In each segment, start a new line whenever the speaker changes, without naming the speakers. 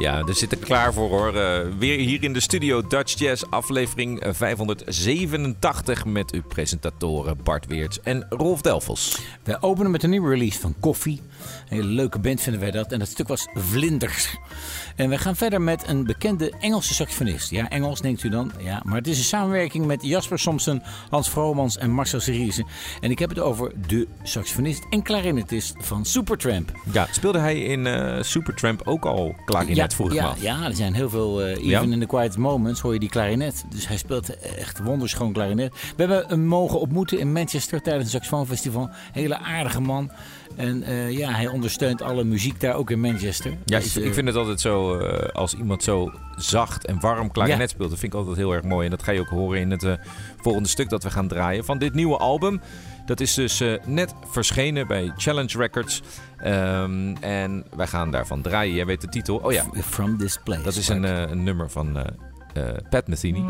Ja, we zitten klaar voor hoor. Eh, weer hier in de studio Dutch Jazz, aflevering eh, 587 met uw presentatoren Bart Weerts en Rolf Delfels.
We openen met een nieuwe release van Koffie. Een hele leuke band vinden wij dat. En dat stuk was Vlinders. En we gaan verder met een bekende Engelse saxofonist. Ja, Engels denkt u dan. Ja, maar het is een samenwerking met Jasper Somsen, Hans Vromans en Marcel Seriese. En ik heb het over de saxofonist en klarinetist van Supertramp.
Ja, speelde hij in eh, Supertramp ook al klarinet vroeger
ja,
wel?
Ja, er zijn heel veel. eh, even
Ja?
in the quiet moments hoor je die klarinet. Dus hij speelt echt wonderschoon klarinet. We hebben hem mogen ontmoeten in Manchester tijdens een saxofoonfestival. Hele aardige man. En eh, ja, hij ondersteunt alle muziek daar ook in Manchester.
Ja,
Dus,
ik,
eh,
ik vind het altijd zo, als iemand zo zacht en warm klarinet
Ja.
speelt, dat vind ik altijd heel erg mooi. En dat ga je ook horen in het volgende stuk dat we gaan draaien van dit nieuwe album. Dat is dus eh, net verschenen bij Challenge Records. Ehm, en wij gaan daarvan draaien. Jij weet de titel. Oh ja,
From this place.
dat is een, eh, een nummer van eh, Pat Metheny.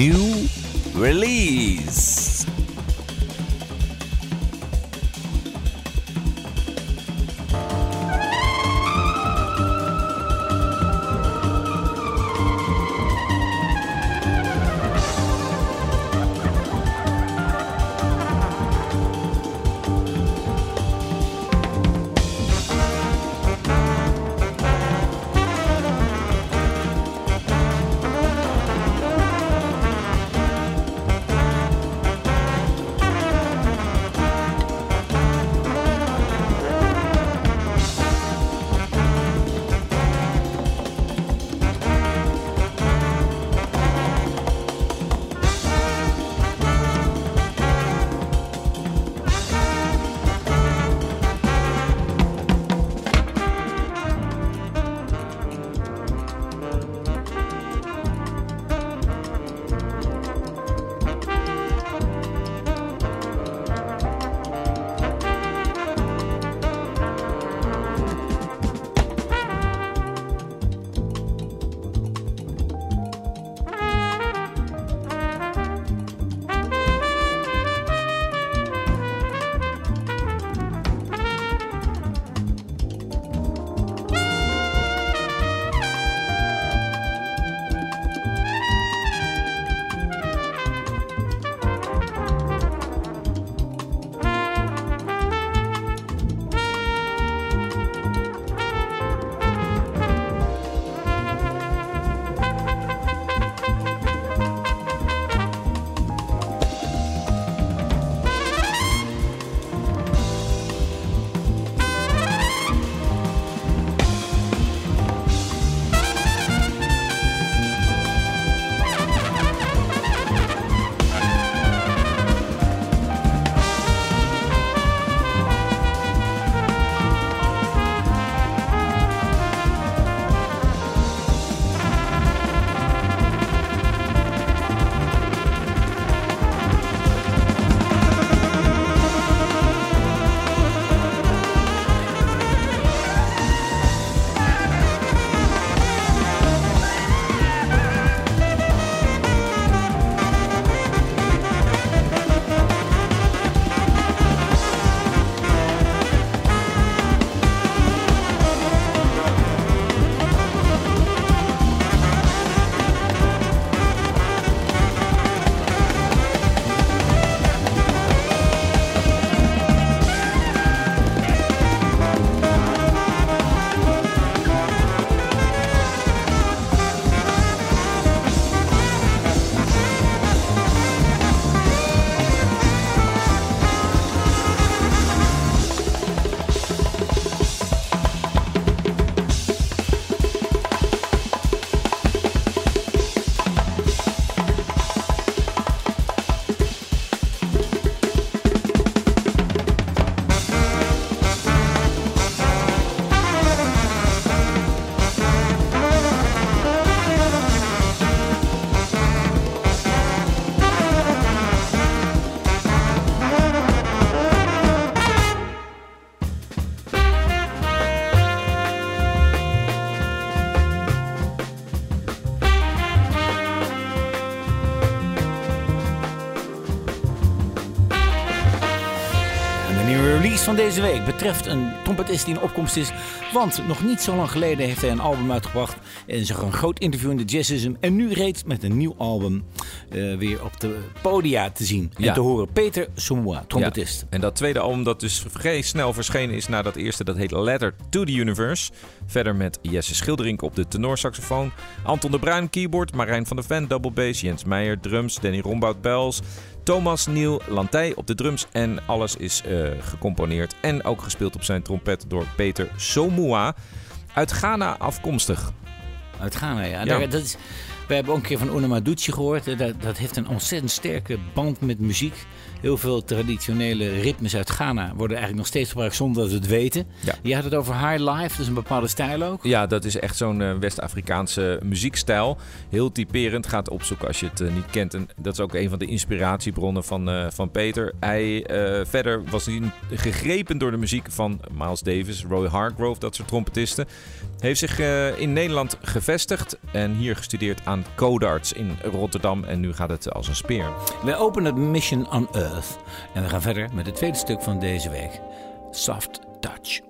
New release van deze week betreft een trompetist die in opkomst is. Want nog niet zo lang geleden heeft hij een album uitgebracht. En zag een groot interview in de Jazzism. En nu reeds met een nieuw album eh, weer op de podia te zien en
Ja.
te horen. Peter Soumois, trompetist.
Ja. En dat tweede album dat dus vrij snel verschenen is na dat eerste, dat heet Letter to the Universe. Verder met Jesse Schilderink op de tenorsaxofoon, Anton de Bruin keyboard, Marijn van der Ven double bass, Jens Meijer drums, Danny Rombout bells, Thomas Niel Lantij op de drums en alles is eh, gecomponeerd en ook gespeeld op zijn trompet door Peter Somua. Uit Ghana afkomstig.
Uit Ghana, ja.
Ja.
Dat is, we hebben ook een keer van Unamaduchi gehoord. Eh, Dat, dat heeft een ontzettend sterke band met muziek. Heel veel traditionele ritmes uit Ghana worden eigenlijk nog steeds gebruikt zonder dat we het weten.
Ja.
Je had het over high life, dus een bepaalde stijl ook.
Ja, dat is echt zo'n eh, West-Afrikaanse muziekstijl. Heel typerend, gaat opzoeken als je het eh, niet kent. En dat is ook een van de inspiratiebronnen van, eh, van Peter. Hij, uh, verder was hij gegrepen door de muziek van Miles Davis, Roy Hargrove, dat soort trompetisten. Heeft zich in Nederland gevestigd en hier gestudeerd aan Codarts in Rotterdam. En nu gaat het als een speer.
We openen het Mission on Earth. En we gaan verder met het tweede stuk van deze week: Soft Touch.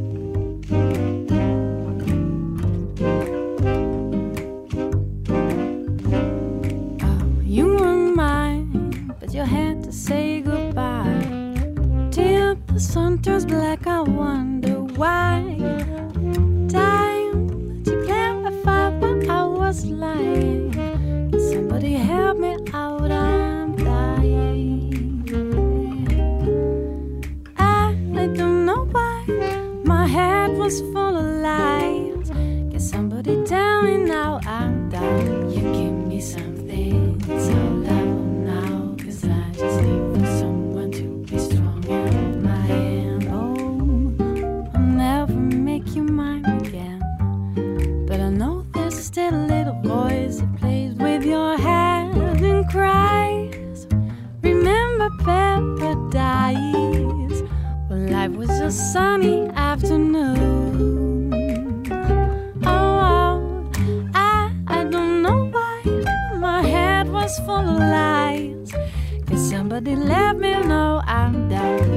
Full of lies. Can somebody let me know I'm down?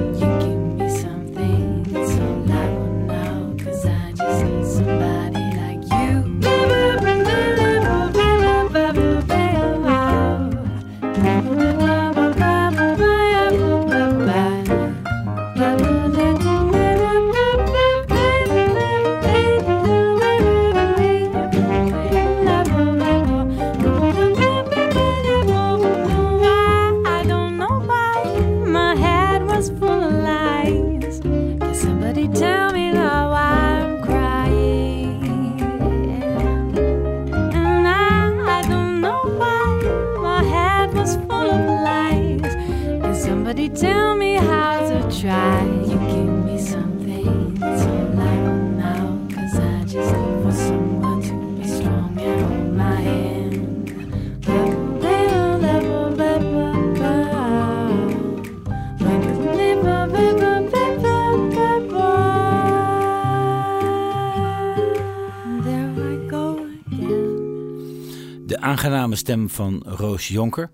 Aangename stem van Roos Jonker.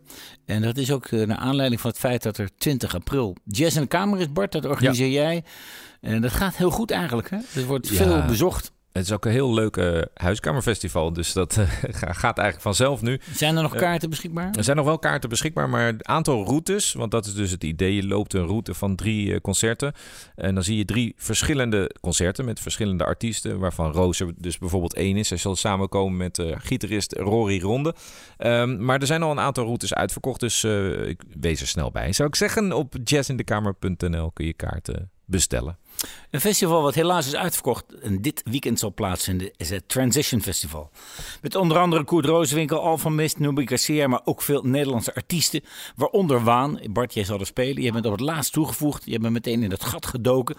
En dat is ook eh, naar aanleiding van het feit dat er 20 april Jazz in de Kamer is, Bart. Dat organiseer jij. En dat gaat heel goed eigenlijk. Hè? Er wordt
Ja.
veel bezocht.
Het is ook een heel leuk huiskamerfestival. Dus dat eh, ga- gaat eigenlijk vanzelf nu.
Zijn er nog
Eh,
kaarten beschikbaar?
Er zijn nog wel kaarten beschikbaar, maar het aantal routes, want dat is dus het idee. Je loopt een route van drie eh, concerten. En dan zie je drie verschillende concerten met verschillende artiesten, waarvan Roos er dus bijvoorbeeld één is. Zij zal samenkomen met gitarist Rory Ronde. Ehm, maar er zijn al een aantal routes uitverkocht, dus ik wees er snel bij. Zou ik zeggen, op jazzinthekamer.nl kun je kaarten bestellen.
Een festival wat helaas is uitverkocht en dit weekend zal plaatsvinden is het Transition Festival. Met onder andere Koert Rooswinkel, Alpha Mist, Nubi Garcia, maar ook veel Nederlandse artiesten. Waaronder Waan. Bart, jij zal er spelen. Je bent op het laatst toegevoegd. Je bent meteen in het gat gedoken.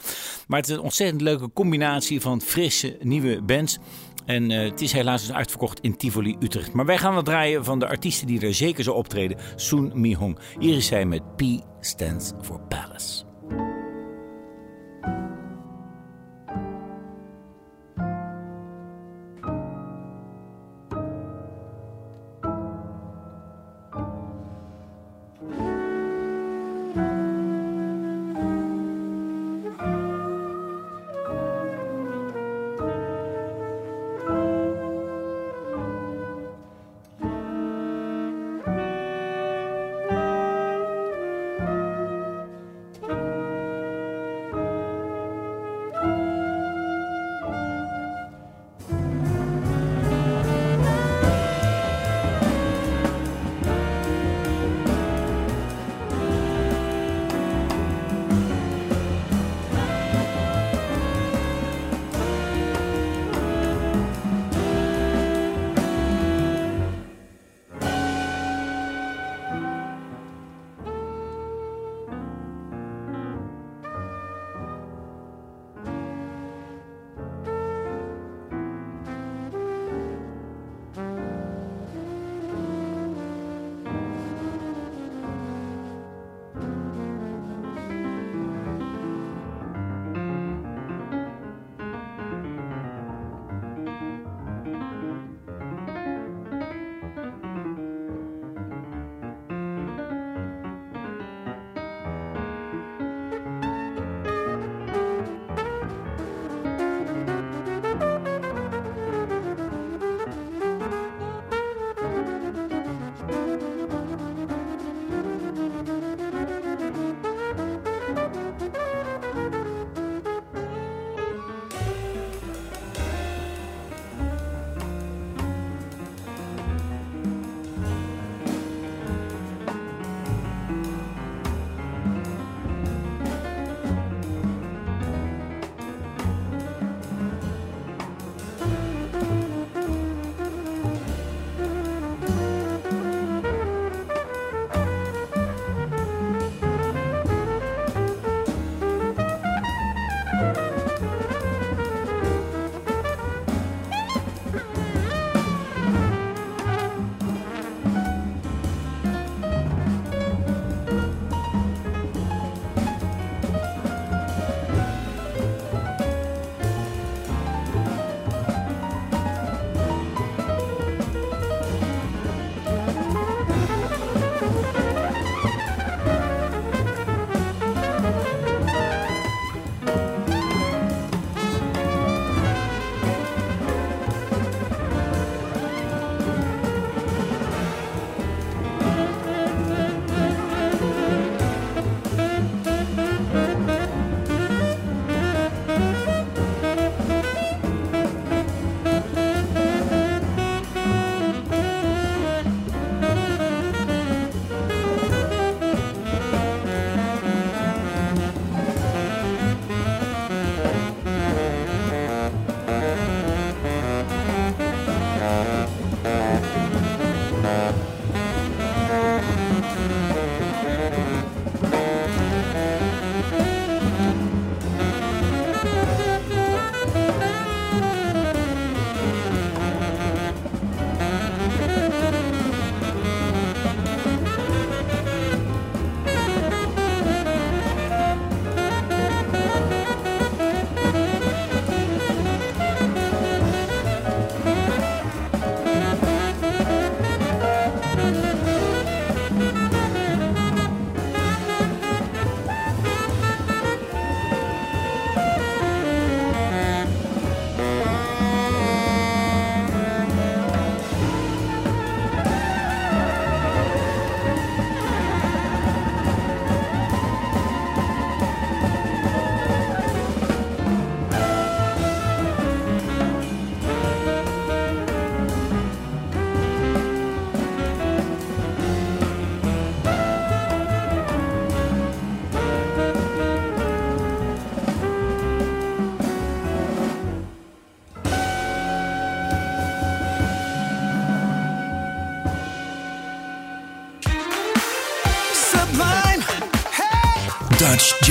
Maar het is een ontzettend leuke combinatie van frisse, nieuwe bands. En eh, het is helaas dus uitverkocht in Tivoli, Utrecht. Maar wij gaan wat draaien van de artiesten die er zeker zo optreden. Soon Mi Hong. Hier is hij met P stands for Palace.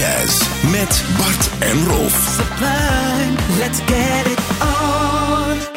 Jazz met Bart en Rolf.
Sublime, let's get it on.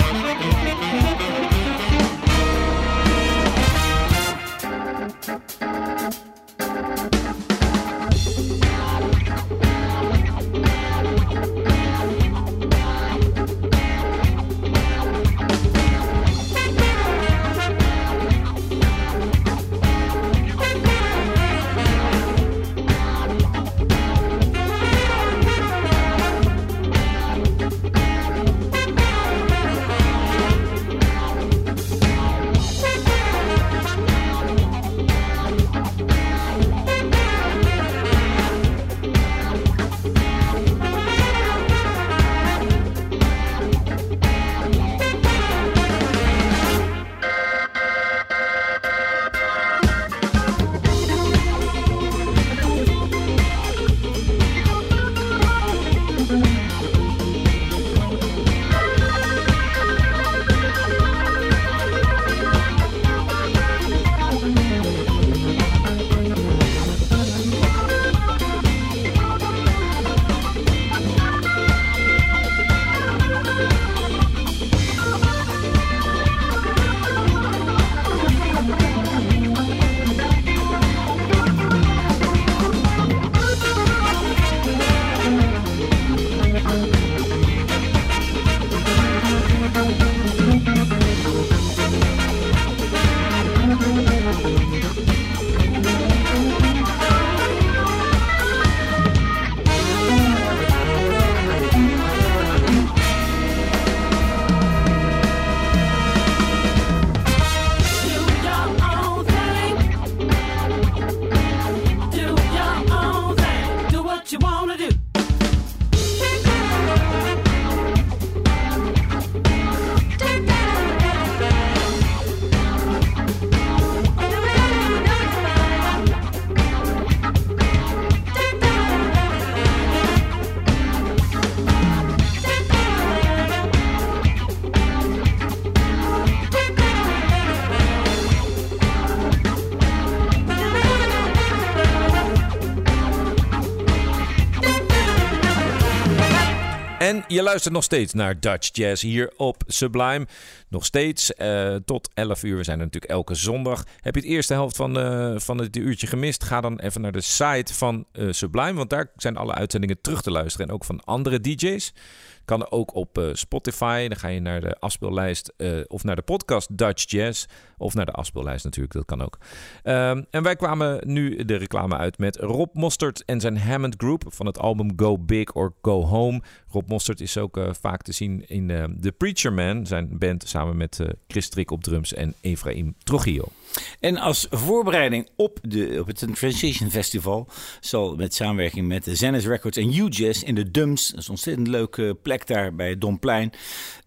Je luistert nog steeds naar Dutch Jazz hier op Sublime. Nog steeds eh, tot 11 uur. We zijn natuurlijk elke zondag. Heb je het eerste helft van, eh, van het uurtje gemist? Ga dan even naar de site van eh, Sublime. Want daar zijn alle uitzendingen terug te luisteren. En ook van andere DJ's. Kan ook op eh, Spotify. Dan ga je naar de afspeellijst eh, of naar de podcast Dutch Jazz. Of naar de afspeellijst natuurlijk, dat kan ook. Ehm, en wij kwamen nu de reclame uit met Rob Mostert en zijn Hammond Group van het album Go Big or Go Home. Rob Mostert is ook eh, vaak te zien in The Preacher Man, zijn band samen met Chris Strik op drums en Efraim Trujillo.
En als voorbereiding op, de, op het Transition Festival zal met samenwerking met Zenith Records en U-Jazz in de Dums, dat is een ontzettend leuke plek daar bij het Domplein,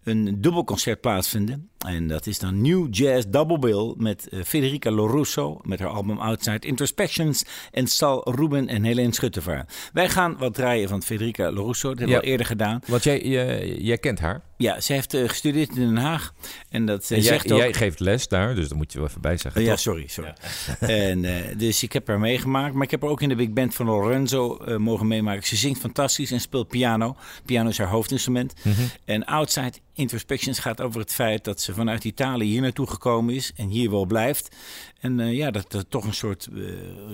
een dubbelconcert plaatsvinden. En dat is dan New Jazz Double Bill met eh, Federica Lorusso met haar album Outside Introspections en Sal Ruben en Helene Schuttevaar. Wij gaan wat draaien van Federica Lorusso, dat hebben we al eerder gedaan.
Want jij, jij, jij kent haar.
Ja, zij heeft eh, gestudeerd in Den Haag en dat ze
En jij,
zegt ook...
jij geeft les daar, dus dat moet je wel even bij zeggen.
Ja,
toch?
sorry, sorry. En, eh, dus ik heb haar meegemaakt. Maar ik heb haar ook in de big band van Lorenzo eh, mogen meemaken. Ze zingt fantastisch en speelt piano. Piano is haar hoofdinstrument. En Outside Introspections gaat over het feit dat ze vanuit Italië hier naartoe gekomen is. En hier wel blijft. En eh, ja, dat er toch een soort eh,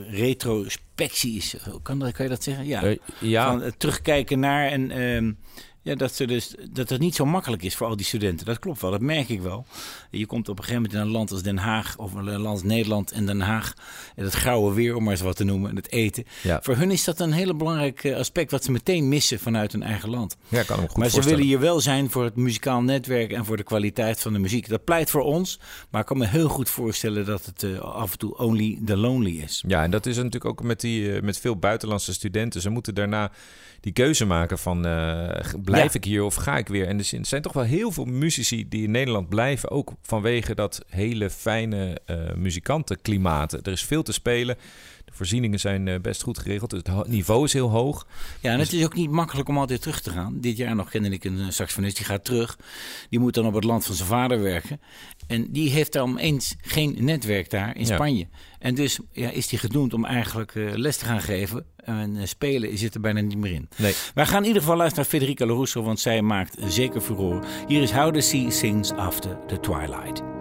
retrospectie is. Kan, dat- kan je dat zeggen? Ja.
Eh, ja.
Van terugkijken naar en... ja, dat, ze dus, dat het niet zo makkelijk is voor al die studenten. Dat klopt wel, dat merk ik wel. Je komt op een gegeven moment in een land als Den Haag... of een land als Nederland en Den Haag... en het grauwe weer, om maar eens wat te noemen, en het eten.
Ja.
Voor hun is dat een hele belangrijk aspect... wat ze meteen missen vanuit hun eigen land.
Ja, kan goed
maar ze willen hier wel zijn voor het muzikaal netwerk... en voor de kwaliteit van de muziek. Dat pleit voor ons, maar ik kan me heel goed voorstellen... dat het eh, af en toe only the lonely is.
Ja, en dat is natuurlijk ook met, die, eh, met veel buitenlandse studenten. Ze moeten daarna die keuze maken van eh, blijf
Ja.
ik hier of ga ik weer. En er zijn- toch wel heel veel muzici die in Nederland blijven. Ook vanwege dat hele fijne eh muzikantenklimaat. Er is veel te spelen. voorzieningen zijn eh, best goed geregeld. Het ho- niveau is heel hoog.
Ja, en het is ook niet makkelijk om altijd terug te gaan. Dit jaar nog kende ik een eh, saxofonist, die gaat terug. Die moet dan op het land van zijn vader werken. En die heeft dan eens geen netwerk daar in
Ja.
Spanje. En dus ja, is hij gedoemd om eigenlijk les te gaan geven. En eh, spelen zit er bijna niet meer in.
Nee.
Wij gaan in ieder geval luisteren naar Federica Larusso, want zij maakt zeker furore. Hier is How the Sea Sings After the Twilight.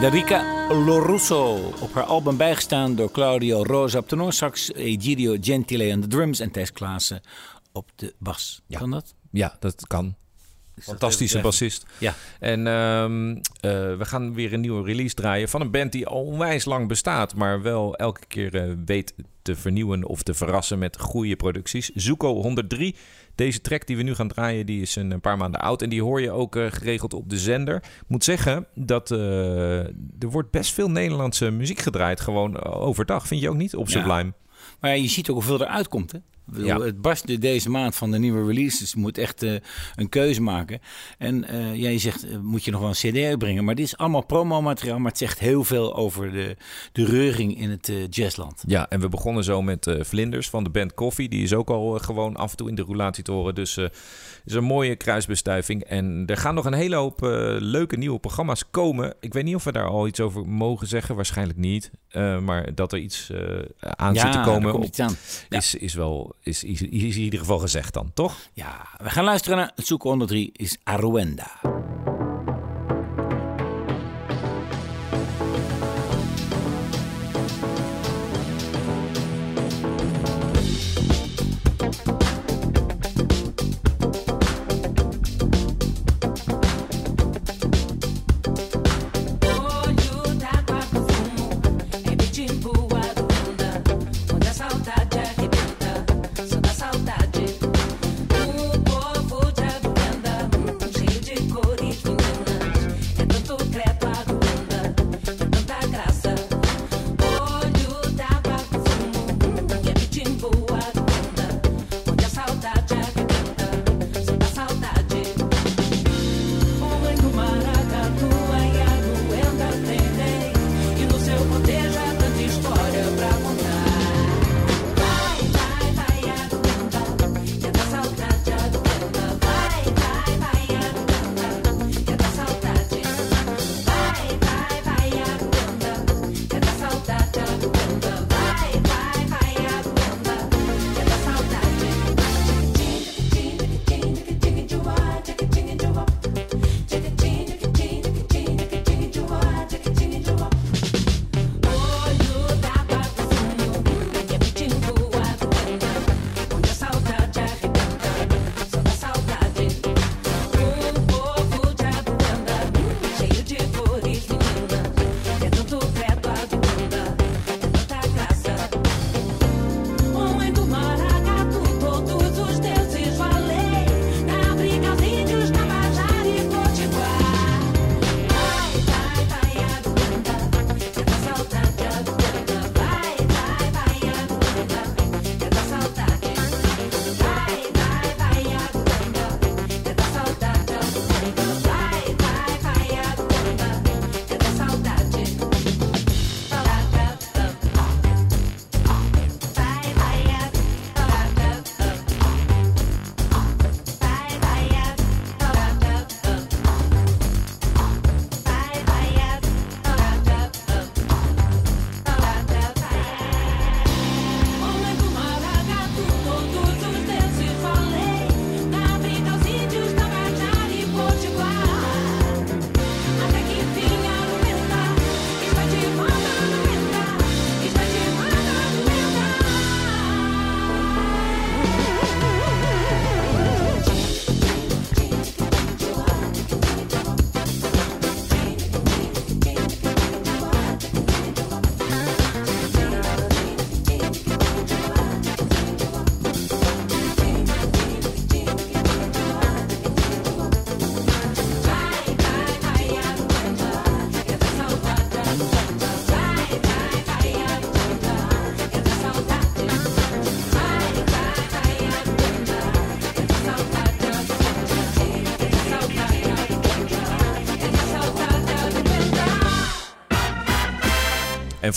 Federica Lorusso. Op haar album bijgestaan door Claudio Rosa op tenorsax, Egidio Gentile aan de drums en Thijs Klaassen op de bas.
Ja.
Kan dat?
Ja, dat kan.
Dat
Fantastische bassist.
Ja.
En ehm, eh, we gaan weer een nieuwe release draaien van een band die al onwijs lang bestaat, maar wel elke keer eh, weet te vernieuwen of te verrassen met goede producties. Zuko 103. Deze track die we nu gaan draaien, die is een paar maanden oud en die hoor je ook eh, geregeld op de zender. Ik moet zeggen dat er wordt best veel Nederlandse muziek gedraaid, gewoon overdag. Vind je ook niet op
Ja.
Sublime?
Maar ja, je ziet ook hoeveel eruit komt. Hè? Bedoel,
Ja.
Het barst de- deze maand van de nieuwe releases. Je moet echt eh, een keuze maken. En eh, ja, je zegt, eh, moet je nog wel een cd uitbrengen? Maar dit is allemaal promomateriaal. Maar het zegt heel veel over de, de reuring in het jazzland.
Ja, en we begonnen zo met Vlinders van de band Coffee. Die is ook al gewoon af en toe in de roulatie te horen. Dus eh is een mooie kruisbestuiving. En er gaan nog een hele hoop leuke nieuwe programma's komen. Ik weet niet of we daar al iets over mogen zeggen. Waarschijnlijk niet. Maar dat er iets aan zit te komen
komt
op-
aan.
Is, is wel is, in ieder geval gezegd dan, toch?
Ja, we gaan luisteren naar het zoeken 103 is Aruenda.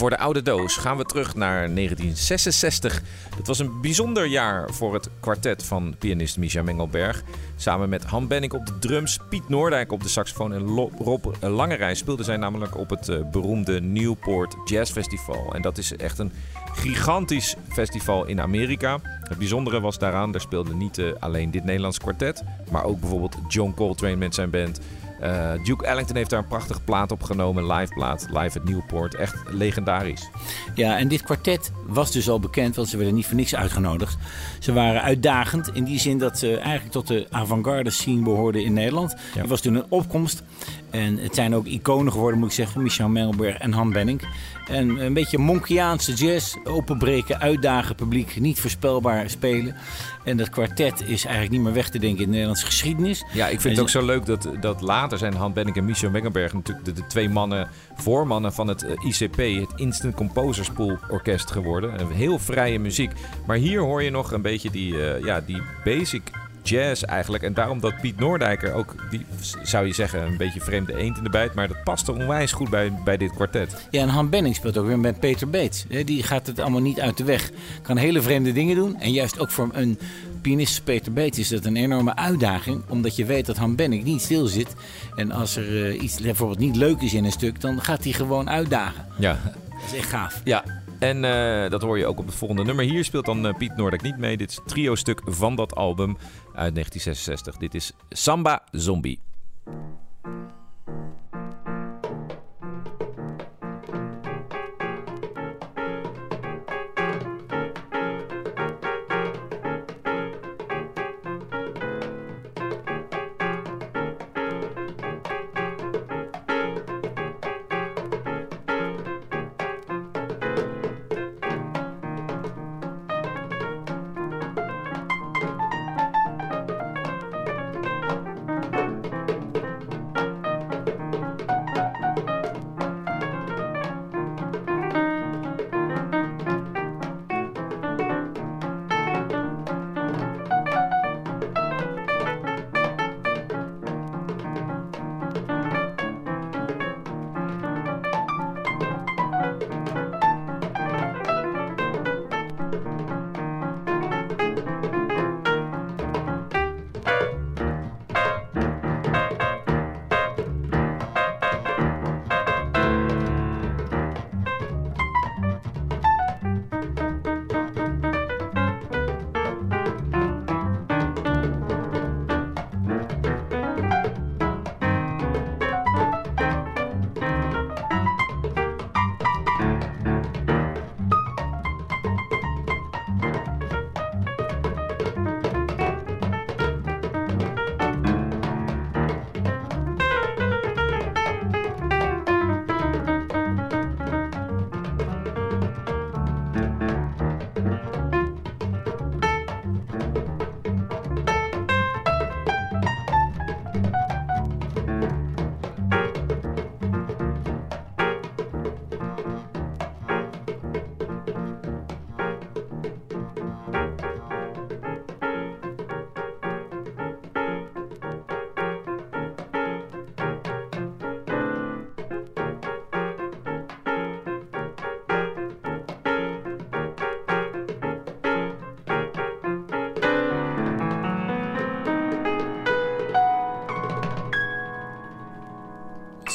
Voor de oude doos gaan we terug naar 1966. Het was een bijzonder jaar voor het kwartet van pianist Misha Mengelberg. Samen met Han Benning op de drums, Piet Noordijk op de saxofoon en Rob Langerij speelden zij namelijk op het eh, beroemde Newport Jazz Festival. En dat is echt een gigantisch festival in Amerika. Het bijzondere was daaraan, daar speelde niet eh, alleen dit Nederlands kwartet, maar ook bijvoorbeeld John Coltrane met zijn band. Eh, Duke Ellington heeft daar een prachtige plaat opgenomen, een live plaat, live at Newport. Echt legendarisch.
Ja, en dit kwartet was dus al bekend, want ze werden niet voor niks uitgenodigd. Ze waren uitdagend in die zin dat ze eigenlijk tot de avant-garde scene behoorden in Nederland.
Ja.
Er was toen een opkomst. En het zijn ook iconen geworden, moet ik zeggen. Michel Mengelberg en Han Benning. En een beetje Monkiaanse jazz. Openbreken, uitdagen, publiek. Niet voorspelbaar spelen. En dat kwartet is eigenlijk niet meer weg te denken in de Nederlandse geschiedenis.
Ja, ik vind
En
het ook zo leuk dat, dat later zijn Han Benning en Michel Mengelberg natuurlijk de, de twee mannen, voormannen van het eh, ICP, het Instant Composers Pool Orkest geworden. Een heel vrije muziek. Maar hier hoor je nog een beetje die, eh, ja, die basic jazz eigenlijk. En daarom dat Piet Noordijker ook, die zou je zeggen, een beetje vreemde eend in de bijt. Maar dat past er onwijs goed bij, bij dit kwartet.
Ja, en Han Benning speelt ook weer met Peter Beets. Die gaat het allemaal niet uit de weg. Kan hele vreemde dingen doen. En juist ook voor een pianist Peter Beets is dat een enorme uitdaging. Omdat je weet dat Han Benning niet stil zit. En als er eh, iets bijvoorbeeld niet leuk is in een stuk, dan gaat hij gewoon uitdagen.
Ja,
Dat is echt gaaf.
Ja, en eh, dat hoor je ook op het volgende nummer. Hier speelt dan eh, Piet Noordijk niet mee. Dit is het trio-stuk van dat album uit 1966. Dit is Samba Zombie.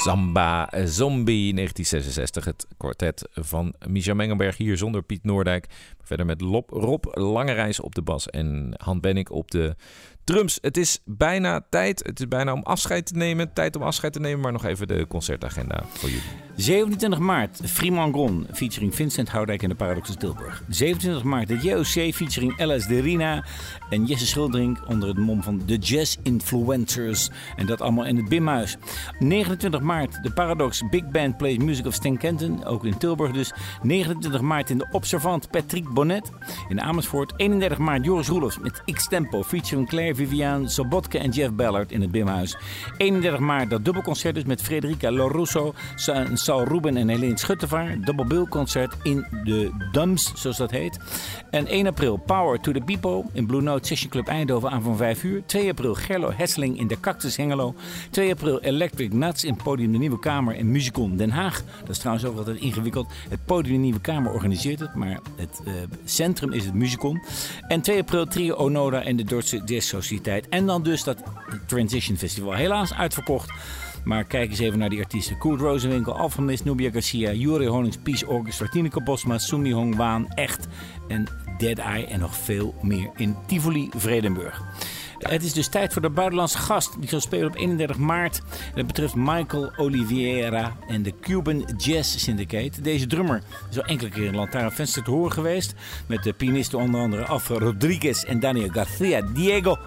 Samba Zombie 1966. Het kwartet van Micha Mengelberg hier zonder Piet Noordijk. Verder met Rob Langereis op de bas en Han Bennik op de drums. Het is bijna tijd. Het is bijna om afscheid te nemen. Tijd om afscheid te nemen, maar nog even de concertagenda voor jullie.
27 maart, Fremont Gron, featuring Vincent Houdijk en de Paradox Tilburg. 27 maart, de JOC, featuring LS de Rina en Jesse Schildering onder het mom van de Jazz Influencers. En dat allemaal in het Bimhuis. 29 maart, de Paradox Big Band Plays Music of Stan Kenton, ook in Tilburg dus. 29 maart in de Observant Patrick Bonnet in Amersfoort. 31 maart, Joris Roelofs met X-Tempo, featuring Claire Vivian, Sobotke en Jeff Ballard in het Bimhuis. 31 maart, dat dubbelconcert dus met Frederica Lorusso, Sa- Saul Ruben en Helene Schuttevaar. Double bill concert in de Dums, zoals dat heet. En 1 april, Power to the People in Blue Note Session Club Eindhoven aan van 5 uur. 2 april, Gerlo Hesseling in de Cactus Hengelo. 2 april, Electric Nuts in Podium de Nieuwe Kamer in Musicon Den Haag. Dat is trouwens ook altijd ingewikkeld. Het Podium de Nieuwe Kamer organiseert het, maar het eh, centrum is het Musicon. En 2 april, Trio Onoda en de Dordtse Jazz En dan dus dat Transition Festival. Helaas uitverkocht. Maar kijk eens even naar die artiesten. Koert Rozenwinkel, Alphamist, Nubia Garcia, Jure Honings, Peace Orchestra, Tineke Bosma, Sumi Hong Waan, Echt en Dead Eye en nog veel meer in Tivoli, Vredenburg. Het is dus tijd voor de buitenlandse gast. Die zal spelen op 31 maart. Dat betreft Michael Oliveira en de Cuban Jazz Syndicate. Deze drummer is al enkele keer in Lantaarn Venster te horen geweest. Met de pianisten onder andere Alfred Rodriguez en Daniel Garcia Diego.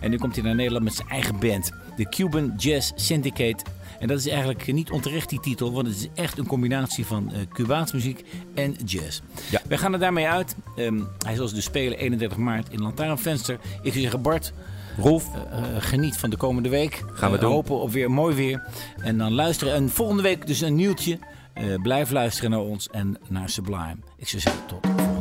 En nu komt hij naar Nederland met zijn eigen band. De Cuban Jazz Syndicate. En dat is eigenlijk niet onterecht die titel, want het is echt een combinatie van eh Cubaanse muziek en jazz.
Ja.
Wij gaan er daarmee uit. Ehm, hij zal dus spelen 31 maart in Lantaarnvenster. Ik zou zeggen, Bart,
Rolf,
eh, geniet van de komende week.
Gaan we
Eh,
doen.
Hopen op weer mooi weer. En dan luisteren. En volgende week dus een nieuwtje. Eh, blijf luisteren naar ons en naar Sublime. Ik zou zeggen, tot volgende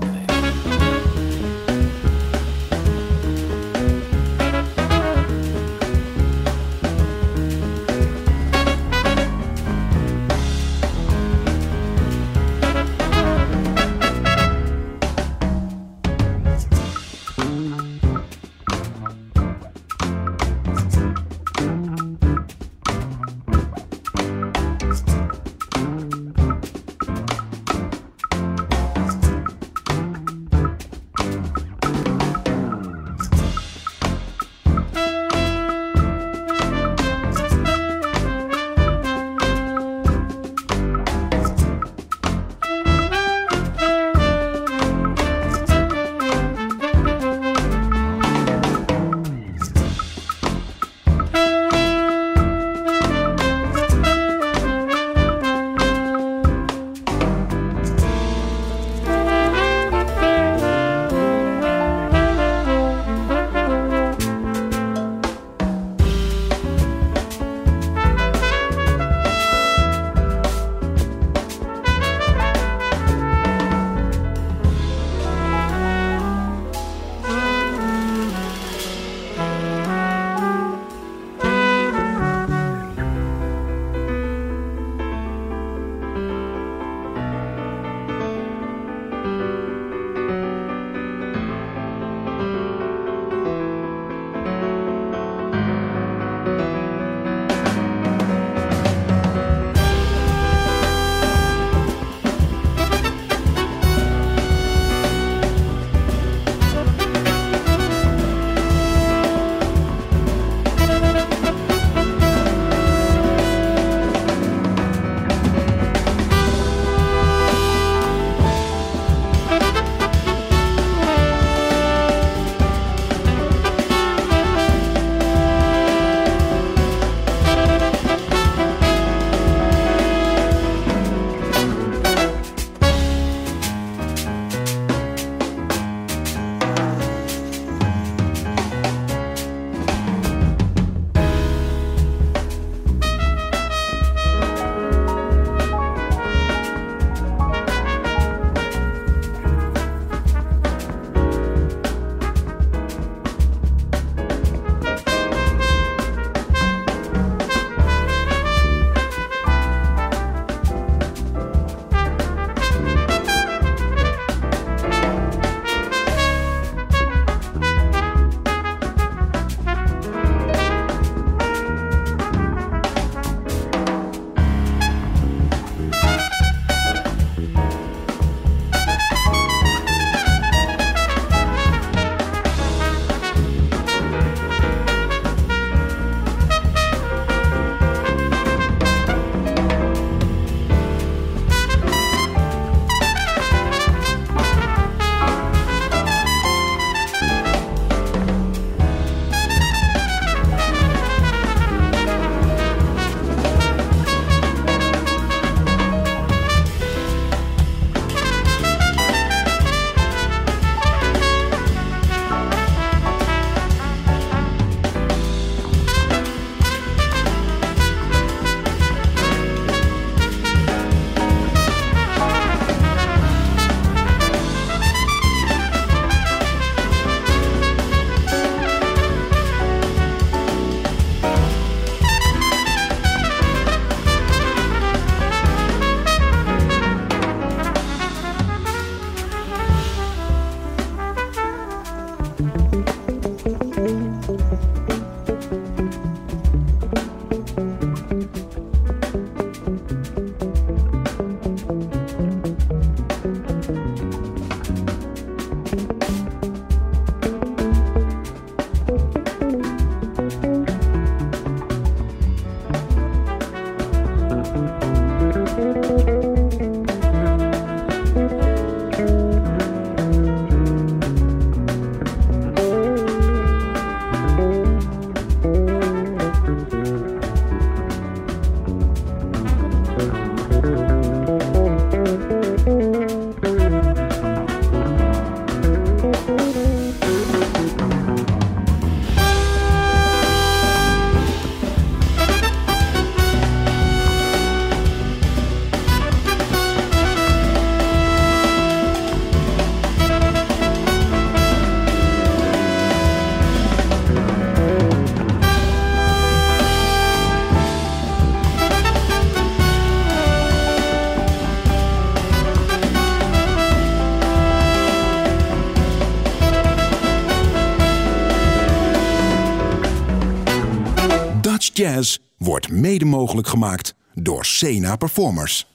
mede mogelijk gemaakt door Sena Performers.